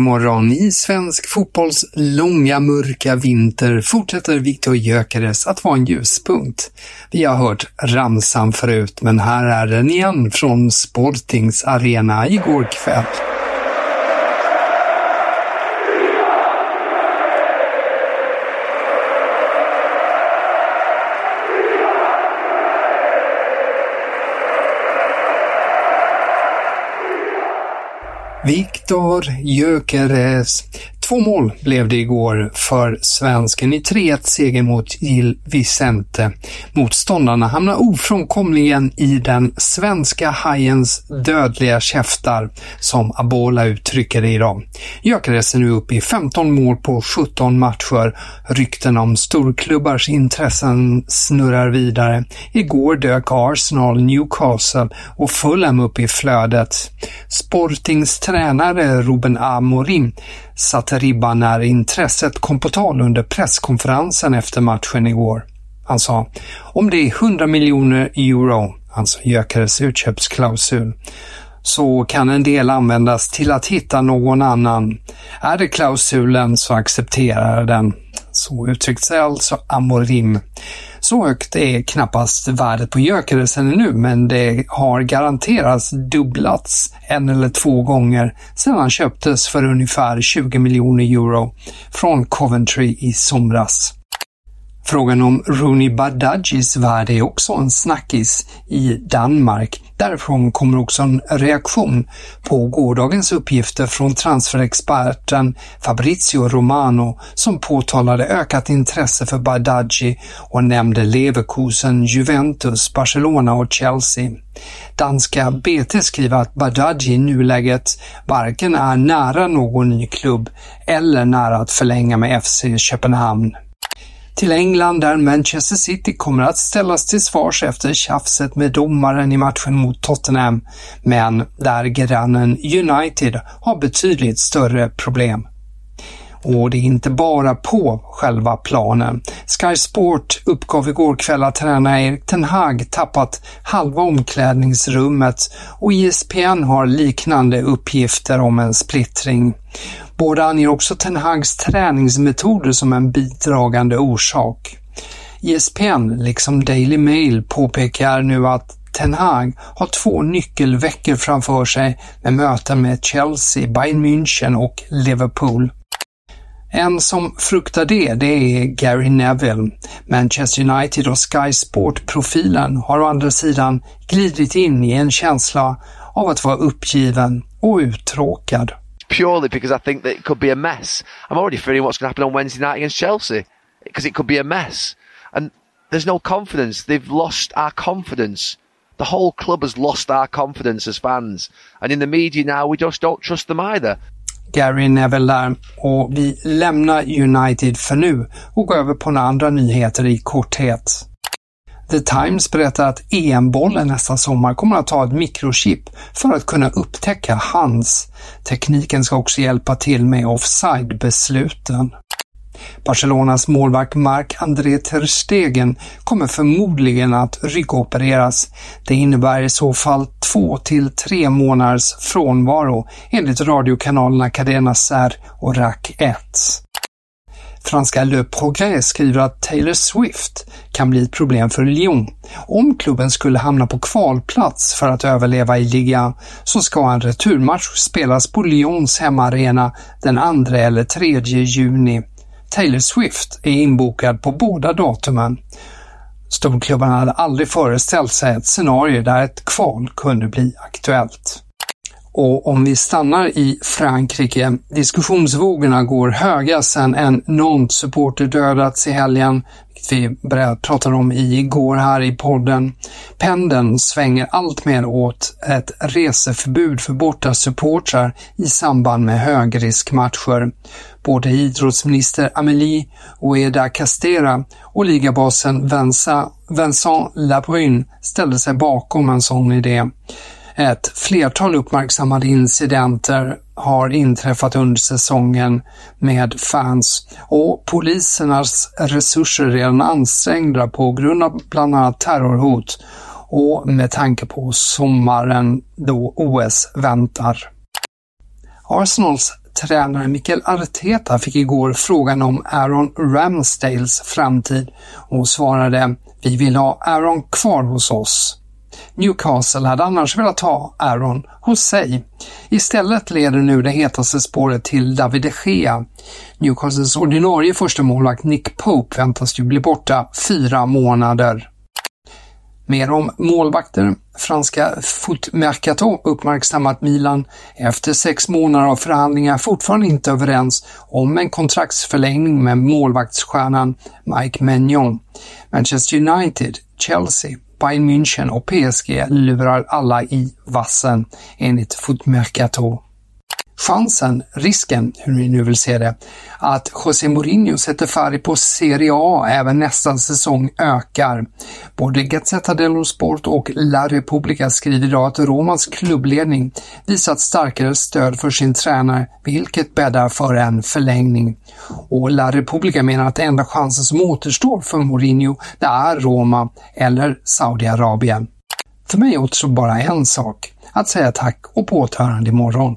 Morgon! I svensk fotbolls långa mörka vinter fortsätter Viktor Gyökeres att vara en ljuspunkt. Vi har hört ramsan förut, men här är den igen från Sportings arena igår kväll. Viktor Gyökeres. Två mål blev det igår för svensken i 3-1 seger mot Gil Vicente. Motståndarna hamnar ofrånkomligen i den svenska hajens dödliga käftar, som Abola uttrycker det idag. Gyökeres är nu uppe i 15 mål på 17 matcher. Rykten om storklubbars intressen snurrar vidare. Igår dök Arsenal, Newcastle och Fulham upp i flödet. Sportings tränare Ruben Amorim satte ribban när intresset kom på tal under presskonferensen efter matchen igår. Han sa, om det är 100 miljoner euro, alltså Gyökeres utköpsklausul, så kan en del användas till att hitta någon annan. Är det klausulen så accepterar den. Så uttryckte sig alltså Amorim. Så högt är knappast värdet på Gyökeresen nu, men det har garanterats dubblats en eller två gånger sedan han köptes för ungefär 20 miljoner euro från Coventry i somras. Frågan om Rooney Badagis värde är också en snackis i Danmark. Därifrån kommer också en reaktion på gårdagens uppgifter från transferexperten Fabrizio Romano som påtalade ökat intresse för Badaji och nämnde Leverkusen, Juventus, Barcelona och Chelsea. Danska BT skriver att Badaji i nuläget varken är nära någon ny klubb eller nära att förlänga med FC Köpenhamn till England där Manchester City kommer att ställas till svars efter tjafset med domaren i matchen mot Tottenham, men där grannen United har betydligt större problem. Och det är inte bara på själva planen. Sky Sport uppgav igår kväll att tränare Erik Ten Hag tappat halva omklädningsrummet och ISPN har liknande uppgifter om en splittring. Båda anger också Ten Hags träningsmetoder som en bidragande orsak. ISPN, liksom Daily Mail, påpekar nu att Ten Hag har två nyckelveckor framför sig med möten med Chelsea, Bayern München och Liverpool. En som fruktar det, det är Gary Neville. Manchester United och Sky Sport-profilen har å andra sidan glidit in i en känsla av att vara uppgiven och uttråkad. Purely because I think that it could be a mess. I'm already fearing what's going to happen on Wednesday night against Chelsea because it could be a mess. And there's no confidence. They've lost our confidence. The whole club has lost our confidence as fans. And in the media now, we just don't trust them either. Gary Neville där och vi lämnar United för nu och går över på några andra nyheter i korthet. The Times berättar att EM-bollen nästa sommar kommer att ha ett mikrochip för att kunna upptäcka hands. Tekniken ska också hjälpa till med offside-besluten. Barcelonas målvakt Marc-André Ter Stegen kommer förmodligen att ryggopereras. Det innebär i så fall två till tre månaders frånvaro enligt radiokanalerna Cadena Ser och RAC 1. Franska Le Progrès skriver att Taylor Swift kan bli ett problem för Lyon. Om klubben skulle hamna på kvalplats för att överleva i ligan så ska en returmatch spelas på Lyons hemmaarena den 2 eller 3 juni. Taylor Swift är inbokad på båda datumen. Storklubbarna hade aldrig föreställt sig ett scenario där ett kval kunde bli aktuellt. Och om vi stannar i Frankrike, diskussionsvågorna går höga sedan en Nantes-supporter dödats i helgen, vilket vi pratade om igår här i podden. Pendeln svänger allt mer åt ett reseförbud för borta supportrar i samband med högriskmatcher. Både idrottsminister Amélie Oeda Castera och ligabasen Vincent Labrune ställde sig bakom en sån idé. Ett flertal uppmärksammade incidenter har inträffat under säsongen med fans och polisernas resurser är redan ansträngda på grund av bland annat terrorhot och med tanke på sommaren då OS väntar. Arsenals tränare Mikael Arteta fick igår frågan om Aaron Ramsdales framtid och svarade “Vi vill ha Aaron kvar hos oss”. Newcastle hade annars velat ha Aaron hos sig. Istället leder nu det hetaste spåret till David de Gea. Newcastles ordinarie första målvakt Nick Pope väntas ju bli borta fyra månader. Mer om målvakter. Franska Foot Mercato uppmärksammat Milan efter sex månader av förhandlingar fortfarande inte överens om en kontraktsförlängning med målvaktsstjärnan Mike Maignan. Manchester United, Chelsea, Bayern München och PSG lurar alla i vassen enligt Footmercato. Chansen, risken, hur ni nu vill se det, att José Mourinho sätter färg på Serie A även nästa säsong ökar. Både Gazzetta dello Sport och La Repubblica skriver idag att Romas klubbledning visat starkare stöd för sin tränare, vilket bäddar för en förlängning. Och La Repubblica menar att enda chansen som återstår för Mourinho, det är Roma eller Saudiarabien. För mig återstår bara en sak, att säga tack och på återhörande imorgon.